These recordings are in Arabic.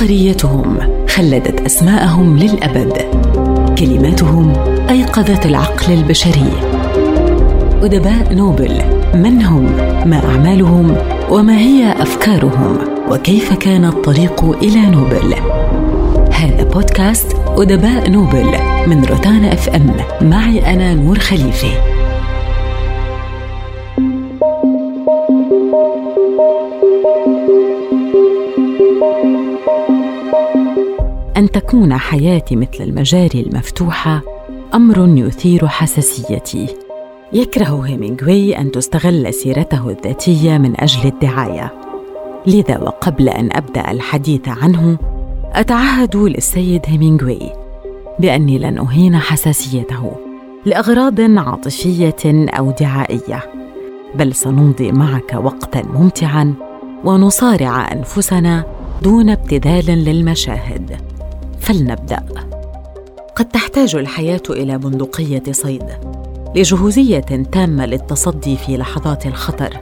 عبقريتهم خلدت أسماءهم للأبد. كلماتهم أيقظت العقل البشري. أدباء نوبل من هم؟ ما أعمالهم؟ وما هي أفكارهم؟ وكيف كان الطريق إلى نوبل؟ هذا بودكاست أدباء نوبل من روتانا أف أم. معي أنا نور خليفه تكون حياتي مثل المجاري المفتوحة أمر يثير حساسيتي. يكره هيمينغوي أن تستغل سيرته الذاتية من أجل الدعاية. لذا وقبل أن أبدأ الحديث عنه أتعهد للسيد هيمينغوي بأني لن أهين حساسيته لأغراض عاطفية أو دعائية بل سنمضي معك وقتا ممتعا ونصارع أنفسنا دون ابتذال للمشاهد. فلنبدأ. قد تحتاج الحياة إلى بندقية صيد لجهوزية تامة للتصدي في لحظات الخطر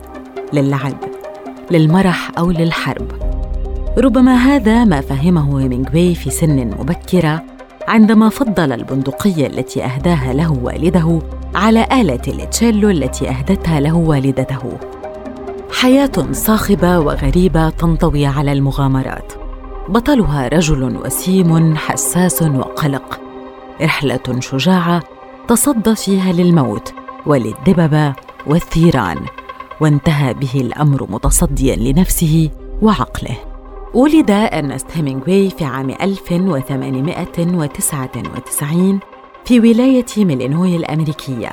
للعب للمرح أو للحرب. ربما هذا ما فهمه هيمينغوي في سن مبكرة عندما فضل البندقية التي أهداها له والده على آلة التشيلو التي أهدتها له والدته. حياة صاخبة وغريبة تنطوي على المغامرات. بطلها رجل وسيم حساس وقلق. رحلة شجاعة تصدى فيها للموت وللدببه والثيران وانتهى به الأمر متصديا لنفسه وعقله. ولد أرنست هيمينغوي في عام 1899 في ولاية ميلينوي الأمريكية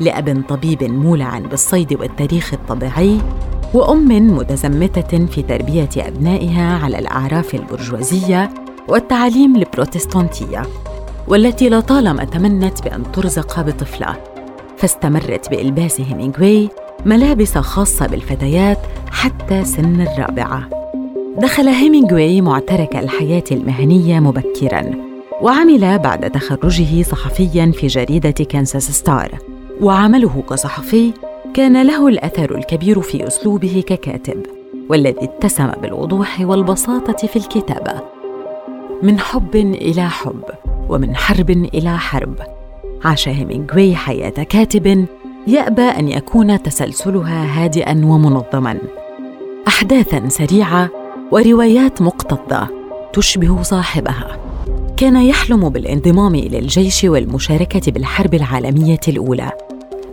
لأب طبيب مولع بالصيد والتاريخ الطبيعي وأم متزمتة في تربية أبنائها على الأعراف البرجوازية والتعاليم البروتستانتية والتي لطالما تمنت بأن ترزق بطفلة. فاستمرت بإلباس هيمينغوي ملابس خاصة بالفتيات حتى سن الرابعة. دخل هيمينغوي معترك الحياة المهنية مبكراً وعمل بعد تخرجه صحفياً في جريدة كانساس ستار. وعمله كصحفي كان له الأثر الكبير في أسلوبه ككاتب والذي اتسم بالوضوح والبساطة في الكتابة. من حب إلى حب ومن حرب إلى حرب. عاش هيمينغوي حياة كاتب يأبى أن يكون تسلسلها هادئا ومنظما. أحداثا سريعة وروايات مقتضة تشبه صاحبها. كان يحلم بالانضمام إلى الجيش والمشاركة بالحرب العالمية الأولى.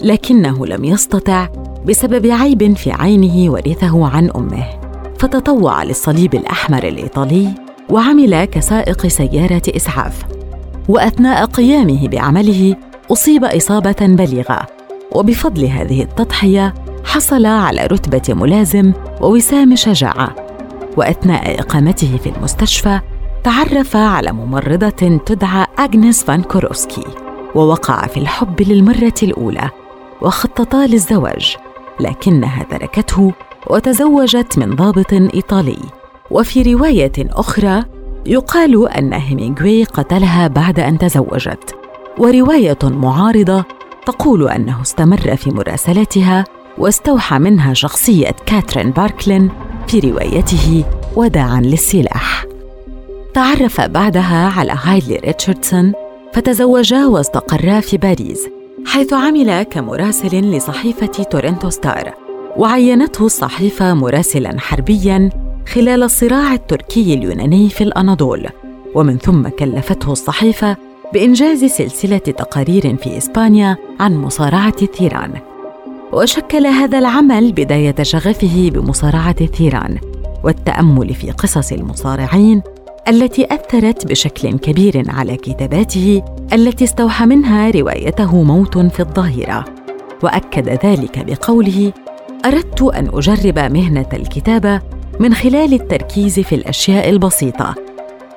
لكنه لم يستطع بسبب عيب في عينه ورثه عن أمه. فتطوع للصليب الأحمر الإيطالي وعمل كسائق سيارة إسعاف. وأثناء قيامه بعمله أصيب إصابة بليغة. وبفضل هذه التضحية حصل على رتبة ملازم ووسام شجاعة. وأثناء إقامته في المستشفى تعرف على ممرضة تدعى اغنيس فان كوروسكي. ووقع في الحب للمرة الأولى. وخططا للزواج لكنها تركته وتزوجت من ضابط إيطالي. وفي رواية أخرى يقال أن هيمينغوي قتلها بعد أن تزوجت. ورواية معارضة تقول أنه استمر في مراسلتها واستوحى منها شخصية كاترين باركلين في روايته وداعا للسلاح. تعرف بعدها على هادلي ريتشاردسون فتزوجا واستقرا في باريس. حيث عمل كمراسل لصحيفة تورنتو ستار وعينته الصحيفة مراسلا حربيا خلال الصراع التركي اليوناني في الأناضول. ومن ثم كلفته الصحيفة بإنجاز سلسلة تقارير في إسبانيا عن مصارعة الثيران وشكل هذا العمل بداية شغفه بمصارعة الثيران والتأمل في قصص المصارعين التي أثرت بشكل كبير على كتاباته التي استوحى منها روايته موت في الظاهرة وأكد ذلك بقوله أردت أن أجرب مهنة الكتابة من خلال التركيز في الأشياء البسيطة.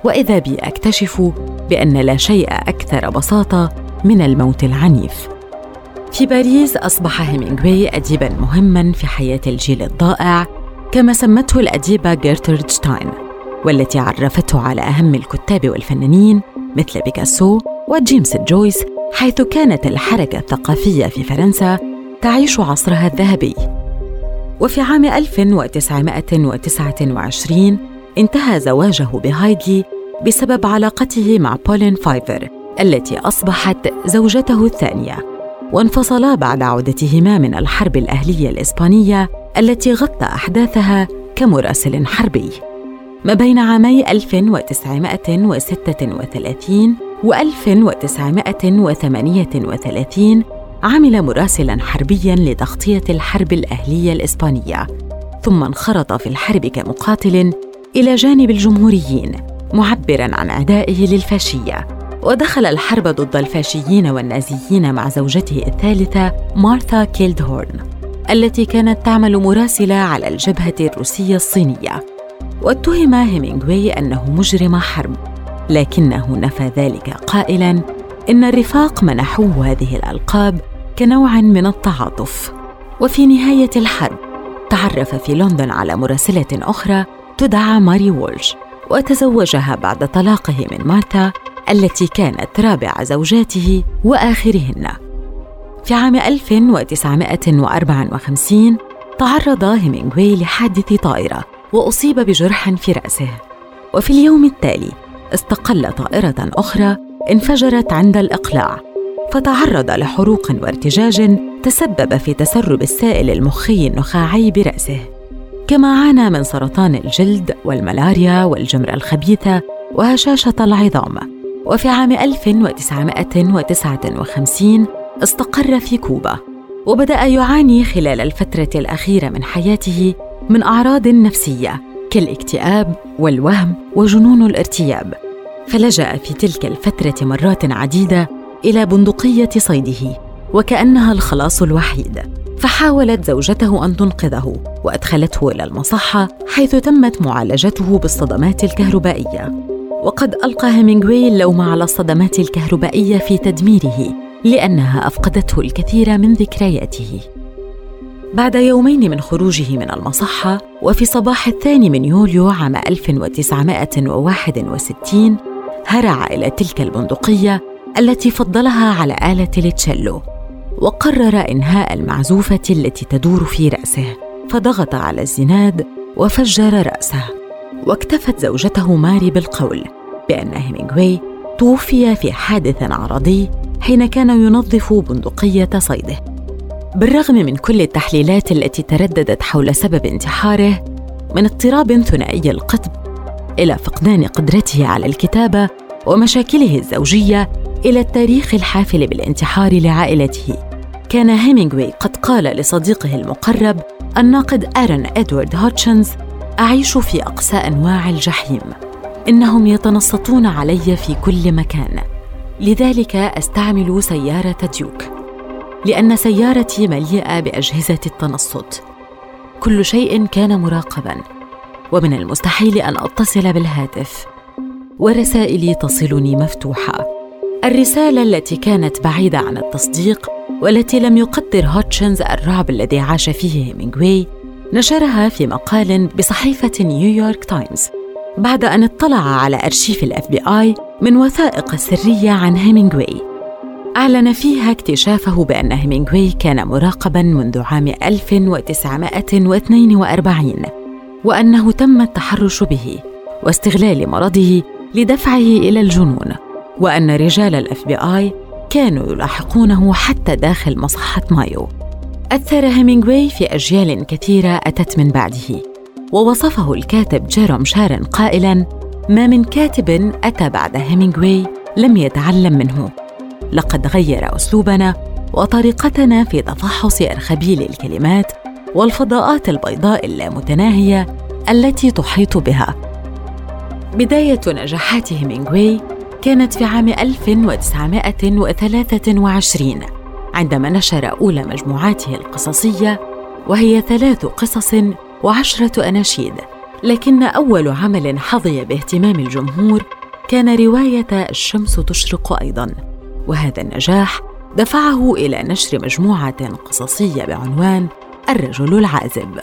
وإذا بي أكتشف بأن لا شيء أكثر بساطة من الموت العنيف. في باريس أصبح هيمينغوي أديباً مهماً في حياة الجيل الضائع كما سمته الأديبة جيرترد شتاين. والتي عرفته على أهم الكتاب والفنانين مثل بيكاسو وجيمس جويس حيث كانت الحركة الثقافية في فرنسا تعيش عصرها الذهبي. وفي عام 1929 انتهى زواجه بهايدلي بسبب علاقته مع بولين فايفر التي أصبحت زوجته الثانية. وانفصلا بعد عودتهما من الحرب الأهلية الإسبانية التي غطى أحداثها كمراسل حربي. ما بين عامي 1936 و 1938 عمل مراسلا حربيا لتغطية الحرب الأهلية الإسبانية ثم انخرط في الحرب كمقاتل إلى جانب الجمهوريين معبرا عن عدائه للفاشية. ودخل الحرب ضد الفاشيين والنازيين مع زوجته الثالثة مارثا كيلدهورن التي كانت تعمل مراسلة على الجبهة الروسية الصينية. واتهم هيمينغوي أنه مجرم حرب لكنه نفى ذلك قائلا إن الرفاق منحوه هذه الألقاب كنوع من التعاطف. وفي نهاية الحرب تعرف في لندن على مراسلة أخرى تدعى ماري وولش وتزوجها بعد طلاقه من مارتا التي كانت رابع زوجاته وآخرهن. في عام 1954 تعرض هيمينغوي لحادث طائرة وأصيب بجرح في رأسه. وفي اليوم التالي استقل طائرة أخرى انفجرت عند الإقلاع فتعرض لحروق وارتجاج تسبب في تسرب السائل المخي النخاعي برأسه. كما عانى من سرطان الجلد والملاريا والجمرة الخبيثة وهشاشة العظام. وفي عام 1959 استقر في كوبا وبدأ يعاني خلال الفترة الأخيرة من حياته من أعراض نفسية كالاكتئاب والوهم وجنون الارتياب فلجأ في تلك الفترة مرات عديدة إلى بندقية صيده وكأنها الخلاص الوحيد. فحاولت زوجته أن تنقذه وأدخلته إلى المصحة حيث تمت معالجته بالصدمات الكهربائية. وقد ألقى هيمينغوي اللوم على الصدمات الكهربائية في تدميره لأنها أفقدته الكثير من ذكرياته. بعد يومين من خروجه من المصحة وفي صباح الثاني من يوليو عام 1961 هرع إلى تلك البندقية التي فضلها على آلة التشيلو وقرر إنهاء المعزوفة التي تدور في رأسه. فضغط على الزناد وفجر رأسه. واكتفت زوجته ماري بالقول بأن هيمينغوي توفي في حادث عرضي حين كان ينظف بندقية صيده. بالرغم من كل التحليلات التي ترددت حول سبب انتحاره من اضطراب ثنائي القطب إلى فقدان قدرته على الكتابة ومشاكله الزوجية إلى التاريخ الحافل بالانتحار لعائلته. كان هيمينغوي قد قال لصديقه المقرب الناقد آرون إدوارد هوتشنر أعيش في أقسى أنواع الجحيم. إنهم يتنصتون علي في كل مكان. لذلك أستعمل سيارة ديوك. لأن سيارتي مليئة بأجهزة التنصت. كل شيء كان مراقبا ومن المستحيل أن أتصل بالهاتف ورسائلي تصلني مفتوحة. الرسالة التي كانت بعيدة عن التصديق والتي لم يقدر هوتشنر الرعب الذي عاش فيه هيمينغوي نشرها في مقال بصحيفة نيويورك تايمز. بعد أن اطلع على أرشيف الاف بي آي من وثائق سرية عن هيمينغوي. أعلن فيها اكتشافه بأن هيمينغوي كان مراقبا منذ عام 1942 وأنه تم التحرش به واستغلال مرضه لدفعه إلى الجنون وأن رجال الاف بي آي كانوا يلاحقونه حتى داخل مصحة مايو. أثر هيمينغوي في أجيال كثيرة أتت من بعده ووصفه الكاتب جيروم شارن قائلا ما من كاتب أتى بعد هيمينغوي لم يتعلم منه. لقد غير أسلوبنا وطريقتنا في تفحص أرخبيل الكلمات والفضاءات البيضاء اللامتناهية التي تحيط بها. بداية نجاحات هيمينغوي كانت في عام 1923 عندما نشر أولى مجموعاته القصصية وهي ثلاث قصص وعشرة أناشيد. لكن أول عمل حظي باهتمام الجمهور كان رواية الشمس تشرق أيضاً. وهذا النجاح دفعه إلى نشر مجموعة قصصية بعنوان الرجل العازب.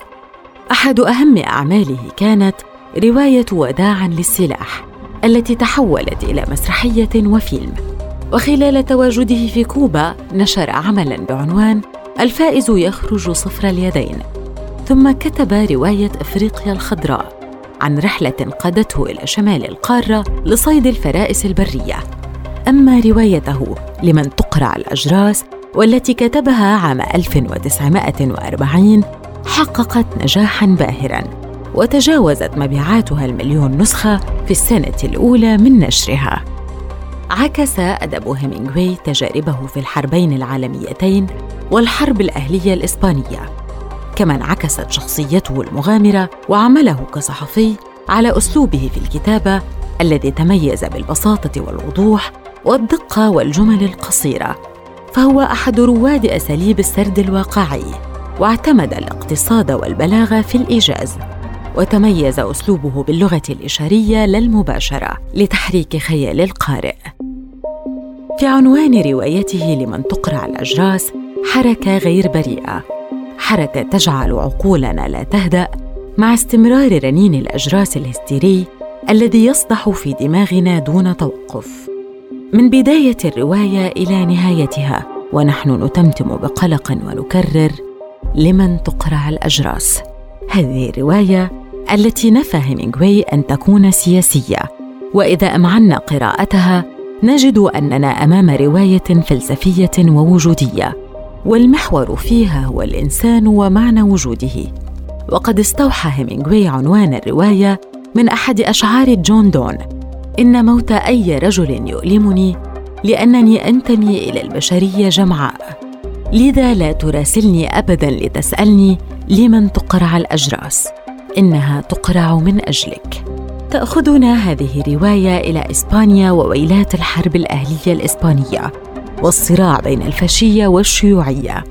أحد أهم أعماله كانت رواية وداعا للسلاح التي تحولت إلى مسرحية وفيلم. وخلال تواجده في كوبا نشر عملا بعنوان الفائز يخرج صفر اليدين. ثم كتب رواية إفريقيا الخضراء عن رحلة قادته إلى شمال القارة لصيد الفرائس البرية. أما روايته لمن تقرع الأجراس والتي كتبها عام 1940 حققت نجاحا باهرا وتجاوزت مبيعاتها المليون نسخة في السنة الأولى من نشرها. عكس أدب هيمينغوي تجاربه في الحربين العالميتين والحرب الأهلية الإسبانية. كما انعكست شخصيته المغامرة وعمله كصحفي على أسلوبه في الكتابة الذي تميز بالبساطة والوضوح والدقة والجمل القصيرة فهو أحد رواد أساليب السرد الواقعي واعتمد الاقتصاد والبلاغة في الإيجاز وتميز أسلوبه باللغة الإشارية للمباشرة لتحريك خيال القارئ. في عنوان روايته لمن تقرع الأجراس حركة غير بريئة حركة تجعل عقولنا لا تهدأ مع استمرار رنين الأجراس الهستيري الذي يصدح في دماغنا دون توقف. من بداية الرواية إلى نهايتها ونحن نتمتم بقلق ونكرر لمن تقرع الأجراس؟ هذه الرواية التي نفى هيمينغوي أن تكون سياسية وإذا أمعنا قراءتها نجد أننا أمام رواية فلسفية ووجودية والمحور فيها هو الإنسان ومعنى وجوده. وقد استوحى هيمينغوي عنوان الرواية من أحد أشعار جون دون إن موت أي رجل يؤلمني لأنني أنتمي إلى البشرية جمعاء. لذا لا تراسلني أبدا لتسألني لمن تقرع الأجراس. إنها تقرع من أجلك. تأخذنا هذه رواية إلى إسبانيا وويلات الحرب الأهلية الإسبانية والصراع بين الفاشية والشيوعية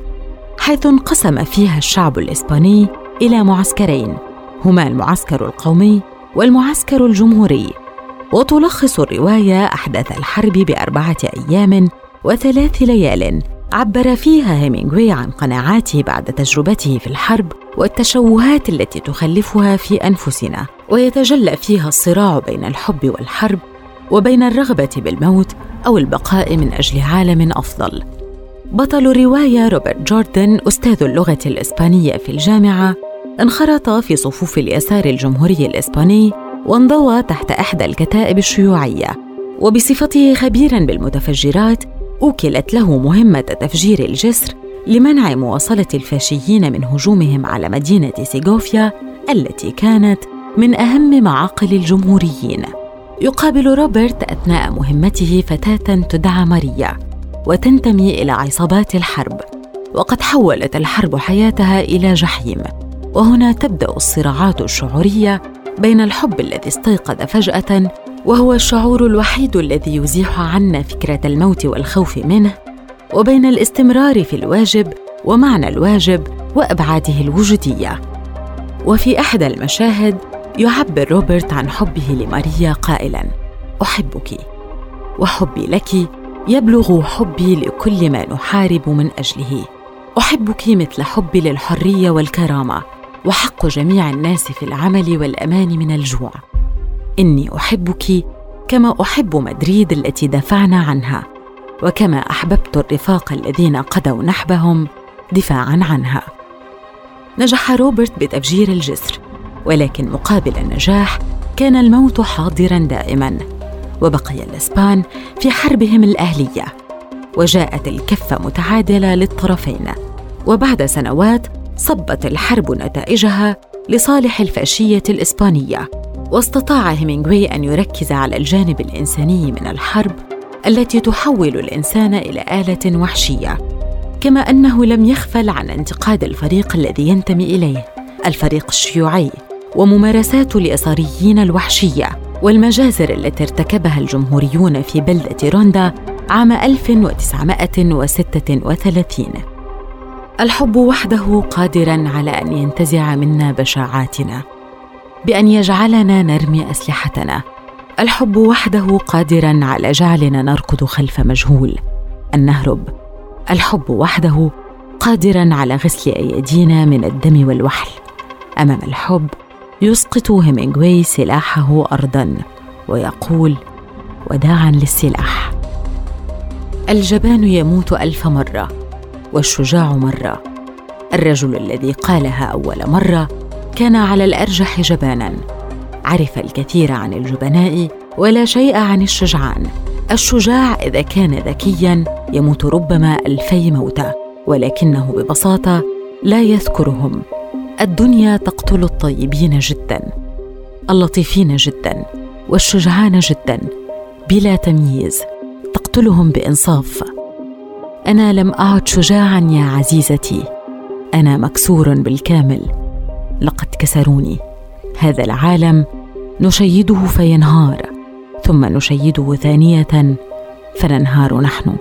حيث انقسم فيها الشعب الإسباني إلى معسكرين هما المعسكر القومي والمعسكر الجمهوري. وتلخص الرواية أحداث الحرب بأربعة أيام وثلاث ليال عبر فيها هيمينغوي عن قناعاته بعد تجربته في الحرب والتشوهات التي تخلفها في أنفسنا ويتجلى فيها الصراع بين الحب والحرب وبين الرغبة بالموت أو البقاء من أجل عالم أفضل. بطل الرواية روبرت جوردن أستاذ اللغة الإسبانية في الجامعة انخرط في صفوف اليسار الجمهوري الإسباني وانضوى تحت إحدى الكتائب الشيوعية وبصفته خبيرا بالمتفجرات أوكلت له مهمة تفجير الجسر لمنع مواصلة الفاشيين من هجومهم على مدينة سيغوفيا التي كانت من أهم معاقل الجمهوريين. يقابل روبرت أثناء مهمته فتاة تدعى ماريا وتنتمي إلى عصابات الحرب وقد حولت الحرب حياتها إلى جحيم وهنا تبدأ الصراعات الشعورية بين الحب الذي استيقظ فجأة وهو الشعور الوحيد الذي يزيح عنا فكرة الموت والخوف منه وبين الاستمرار في الواجب ومعنى الواجب وأبعاده الوجودية. وفي إحدى المشاهد يعبر روبرت عن حبه لماريا قائلا أحبك وحبي لك يبلغ حبي لكل ما نحارب من أجله. أحبك مثل حبي للحرية والكرامة. وحق جميع الناس في العمل والأمان من الجوع. إني أحبك كما أحب مدريد التي دافعنا عنها وكما أحببت الرفاق الذين قضوا نحبهم دفاعا عنها. نجح روبرت بتفجير الجسر ولكن مقابل النجاح كان الموت حاضرا دائما وبقي الإسبان في حربهم الأهلية وجاءت الكفة متعادلة للطرفين وبعد سنوات صبت الحرب نتائجها لصالح الفاشية الإسبانية واستطاع هيمينغوي أن يركز على الجانب الإنساني من الحرب التي تحول الإنسان إلى آلة وحشية كما أنه لم يغفل عن انتقاد الفريق الذي ينتمي إليه الفريق الشيوعي وممارسات اليساريين الوحشية والمجازر التي ارتكبها الجمهوريون في بلدة روندا عام 1936 الحب وحده قادرا على أن ينتزع منا بشاعاتنا بأن يجعلنا نرمي أسلحتنا. الحب وحده قادرا على جعلنا نركض خلف مجهول. أن نهرب. الحب وحده قادرا على غسل أيدينا من الدم والوحل. أمام الحب يسقط هيمينغوي سلاحه ارضا ويقول وداعا للسلاح. الجبان يموت ألف مرة. والشجاع مرة. الرجل الذي قالها أول مرة كان على الأرجح جبانا. عرف الكثير عن الجبناء ولا شيء عن الشجعان. الشجاع إذا كان ذكيا يموت ربما ألفي موتة ولكنه ببساطة لا يذكرهم. الدنيا تقتل الطيبين جدا اللطيفين جدا والشجعان جدا بلا تمييز. تقتلهم بإنصاف. أنا لم أعد شجاعا يا عزيزتي. أنا مكسور بالكامل. لقد كسروني. هذا العالم نشيده فينهار ثم نشيده ثانية فننهار نحن.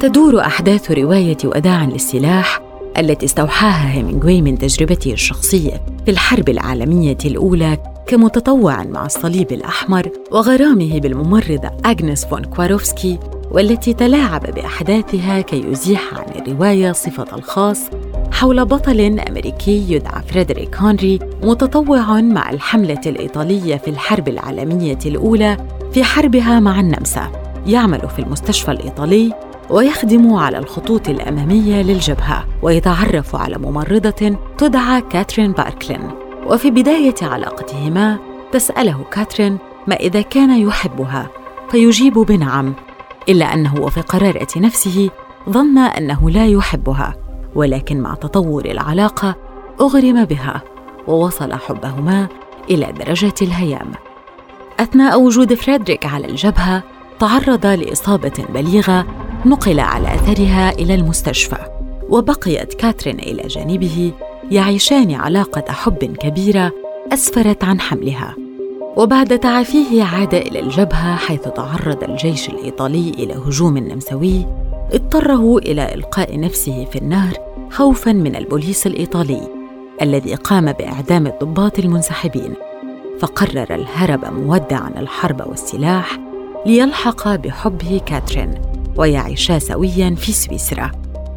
تدور أحداث رواية وداعا للسلاح التي استوحاها هيمنغوي من تجربته الشخصية في الحرب العالمية الأولى كمتطوع مع الصليب الأحمر وغرامه بالممرضه أغنس فون كواروفسكي والتي تلاعب بأحداثها كي يزيح عن الرواية صفة الخاص حول بطل أمريكي يدعى فريدريك هنري متطوع مع الحملة الإيطالية في الحرب العالمية الأولى في حربها مع النمسا. يعمل في المستشفى الإيطالي ويخدم على الخطوط الأمامية للجبهة ويتعرف على ممرضة تدعى كاترين باركلين. وفي بداية علاقتهما تسأله كاترين ما إذا كان يحبها فيجيب بنعم إلا أنه وفي قرارة نفسه ظن أنه لا يحبها ولكن مع تطور العلاقة أغرم بها ووصل حبهما إلى درجة الهيام. أثناء وجود فريدريك على الجبهة تعرض لإصابة بليغة نقل على أثرها إلى المستشفى وبقيت كاترين إلى جانبه يعيشان علاقة حب كبيرة أسفرت عن حملها. وبعد تعافيه عاد إلى الجبهة حيث تعرض الجيش الإيطالي إلى هجوم نمساوي اضطره إلى إلقاء نفسه في النهر خوفا من البوليس الإيطالي الذي قام بإعدام الضباط المنسحبين. فقرر الهرب مودعا الحرب والسلاح ليلحق بحبه كاترين ويعيشا سويا في سويسرا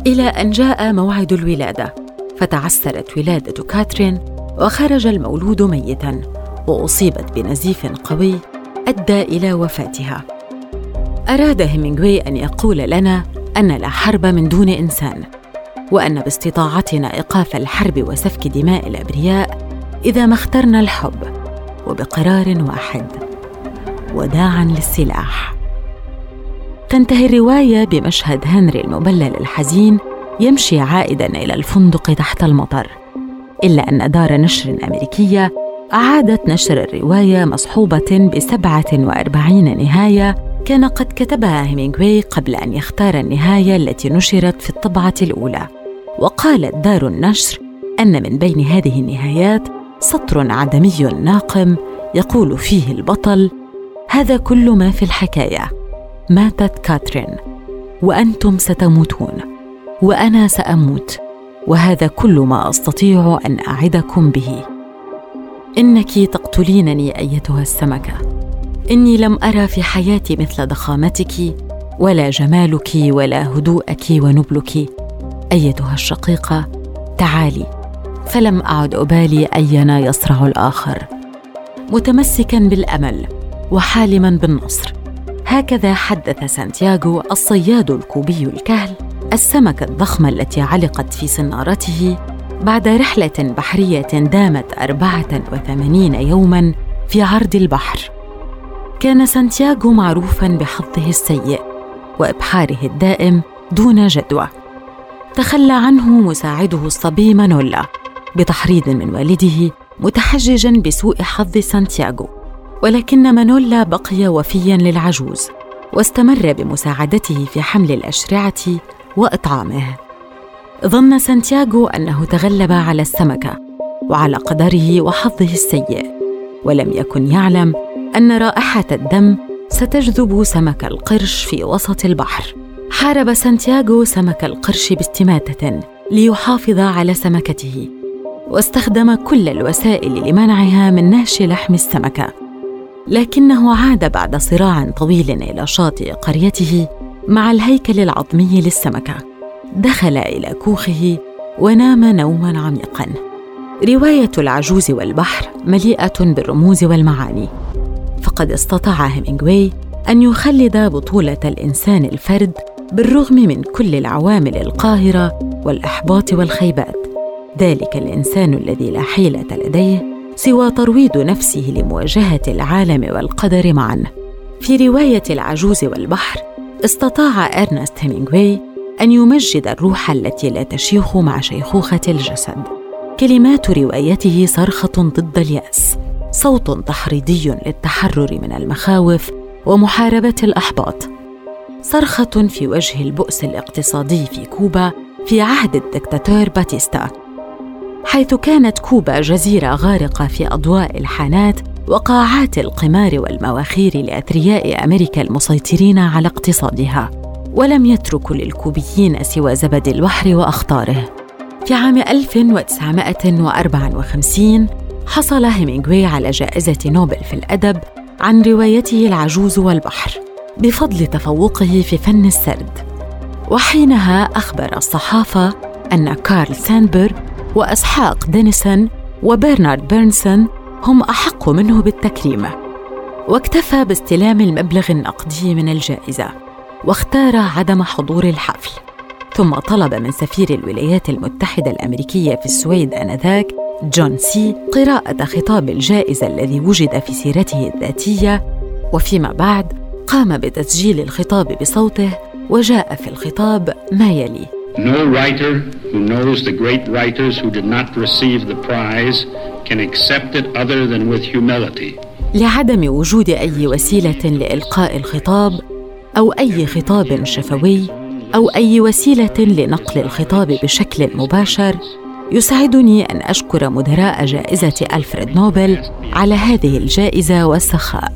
إلى أن جاء موعد الولادة. فتعسرت ولادة كاترين وخرج المولود ميتا. واصيبت بنزيف قوي أدى إلى وفاتها. أراد هيمنغوي أن يقول لنا أن لا حرب من دون إنسان وأن باستطاعتنا إيقاف الحرب وسفك دماء الأبرياء إذا ما اخترنا الحب وبقرار واحد وداعا للسلاح. تنتهي الرواية بمشهد هنري المبلل الحزين يمشي عائدا إلى الفندق تحت المطر إلا أن دار نشر أمريكية أعادت نشر الرواية مصحوبة بسبعة وأربعين نهاية كان قد كتبها هيمينغوي قبل أن يختار النهاية التي نشرت في الطبعة الأولى. وقالت دار النشر أن من بين هذه النهايات سطر عدمي ناقم يقول فيه البطل هذا كل ما في الحكاية. ماتت كاترين. وأنتم ستموتون. وأنا سأموت. وهذا كل ما أستطيع أن أعدكم به. إنك تقتلينني أيتها السمكه إني لم أرى في حياتي مثل ضخامتك ولا جمالك ولا هدوءك ونبلك. أيتها الشقيقة تعالي. فلم أعد أبالي أينا يصرع الآخر. متمسكا بالأمل وحالما بالنصر. هكذا حدث سانتياغو الصياد الكوبي الكهل السمكة الضخمة التي علقت في صنارته بعد رحلة بحرية دامت أربعة وثمانين يوماً في عرض البحر. كان سانتياغو معروفاً بحظه السيء وإبحاره الدائم دون جدوى. تخلى عنه مساعده الصبي مانولا بتحريض من والده متحججا بسوء حظ سانتياغو. ولكن مانولا بقي وفيا للعجوز واستمر بمساعدته في حمل الأشرعة وإطعامه. ظن سانتياغو أنه تغلب على السمكه وعلى قدره وحظه السيء ولم يكن يعلم أن رائحة الدم ستجذب سمك القرش في وسط البحر. حارب سانتياغو سمك القرش باستماتة ليحافظ على سمكته واستخدم كل الوسائل لمنعها من نهش لحم السمكه لكنه عاد بعد صراع طويل إلى شاطئ قريته مع الهيكل العظمي للسمكة. دخل إلى كوخه ونام نوما عميقا. رواية العجوز والبحر مليئة بالرموز والمعاني. فقد استطاع هيمنغوي أن يخلد بطولة الإنسان الفرد بالرغم من كل العوامل القاهرة والإحباط والخيبات. ذلك الإنسان الذي لا حيلة لديه سوى ترويض نفسه لمواجهة العالم والقدر معا. في رواية العجوز والبحر استطاع إرنست هيمينغوي أن يمجد الروح التي لا تشيخ مع شيخوخة الجسد. كلمات روايته صرخة ضد اليأس. صوت تحريضي للتحرر من المخاوف ومحاربة الإحباط. صرخة في وجه البؤس الاقتصادي في كوبا في عهد الدكتاتور باتيستا. حيث كانت كوبا جزيرة غارقة في أضواء الحانات وقاعات القمار والمواخير لأثرياء أمريكا المسيطرين على اقتصادها. ولم يتركوا للكوبيين سوى زبد البحر وأخطاره. في عام 1954 حصل هيمينغوي على جائزة نوبل في الأدب عن روايته العجوز والبحر بفضل تفوقه في فن السرد. وحينها أخبر الصحافة أن كارل ساندبرغ وإسحاق دينيسون وبرنارد بيرنسون هم أحق منه بالتكريم واكتفى باستلام المبلغ النقدي من الجائزة. واختار عدم حضور الحفل ثم طلب من سفير الولايات المتحدة الأمريكية في السويد آنذاك جون سي قراءة خطاب الجائزة الذي وجد في سيرته الذاتية وفيما بعد قام بتسجيل الخطاب بصوته وجاء في الخطاب ما يلي No writer who knows the great writers who did not receive the prize can accept it other than with humility. لعدم وجود أي وسيلة لإلقاء الخطاب أو أي خطاب شفوي أو أي وسيلة لنقل الخطاب بشكل مباشر يسعدني أن أشكر مدراء جائزة ألفريد نوبل على هذه الجائزة والسخاء.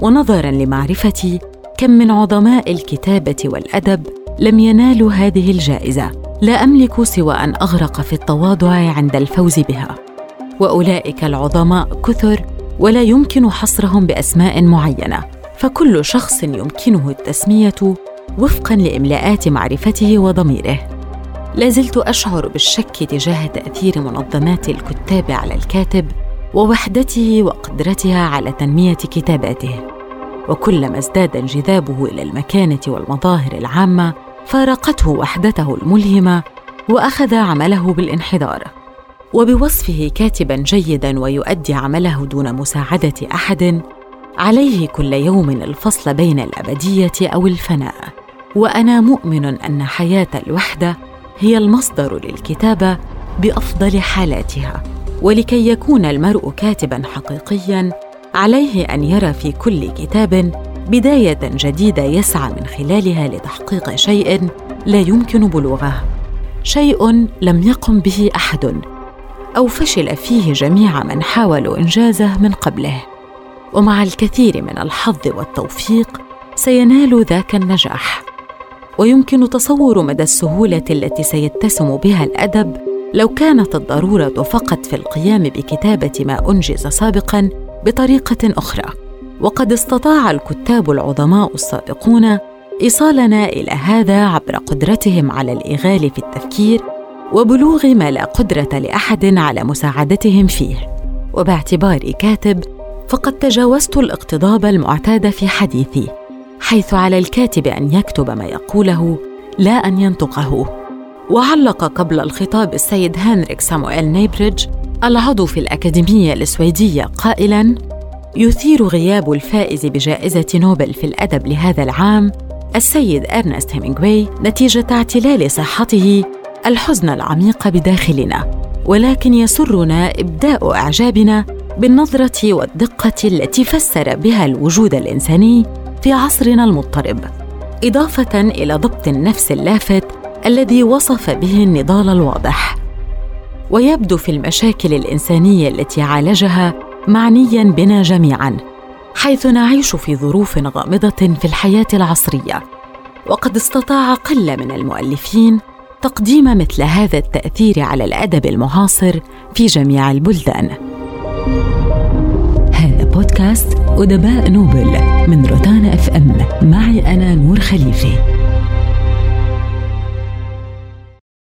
ونظرا لمعرفتي كم من عظماء الكتابة والأدب لم ينالوا هذه الجائزة. لا أملك سوى أن أغرق في التواضع عند الفوز بها. وأولئك العظماء كثر ولا يمكن حصرهم بأسماء معينة. فكل شخص يمكنه التسمية وفقا لإملاءات معرفته وضميره. لازلت أشعر بالشك تجاه تأثير منظمات الكتاب على الكاتب ووحدته وقدرتها على تنمية كتاباته. وكلما ازداد انجذابه إلى المكانة والمظاهر العامة فارقته وحدته الملهمة وأخذ عمله بالانحدار. وبوصفه كاتبا جيدا ويؤدي عمله دون مساعدة أحد عليه كل يوم الفصل بين الأبدية أو الفناء. وأنا مؤمن أن حياة الوحدة هي المصدر للكتابة بأفضل حالاتها ولكي يكون المرء كاتبا حقيقيا عليه أن يرى في كل كتاب بداية جديدة يسعى من خلالها لتحقيق شيء لا يمكن بلوغه. شيء لم يقم به أحد أو فشل فيه جميع من حاولوا إنجازه من قبله. ومع الكثير من الحظ والتوفيق سينال ذاك النجاح. ويمكن تصور مدى السهولة التي سيتسم بها الأدب لو كانت الضرورة فقط في القيام بكتابة ما أنجز سابقا بطريقة أخرى. وقد استطاع الكتاب العظماء السابقون ايصالنا إلى هذا عبر قدرتهم على الإغال في التفكير وبلوغ ما لا قدرة لأحد على مساعدتهم فيه. وباعتباري كاتب فقد تجاوزت الاقتضاب المعتاد في حديثي حيث على الكاتب أن يكتب ما يقوله لا أن ينطقه. وعلق قبل الخطاب السيد هنريك سامويل نيبريدج العضو في الأكاديمية السويدية قائلاً: يثير غياب الفائز بجائزة نوبل في الأدب لهذا العام السيد أرنست هيمينغوي نتيجة اعتلال صحته الحزن العميق بداخلنا، ولكن يسرنا إبداء إعجابنا بالنظرة والدقة التي فسر بها الوجود الإنساني في عصرنا المضطرب إضافة إلى ضبط النفس اللافت الذي وصف به النضال الواضح. ويبدو في المشاكل الإنسانية التي عالجها معنيا بنا جميعا حيث نعيش في ظروف غامضة في الحياة العصرية. وقد استطاع قلة من المؤلفين تقديم مثل هذا التأثير على الأدب المعاصر في جميع البلدان. هذا بودكاست أدباء نوبل من روتانا أف إم. معي أنا نور خليفه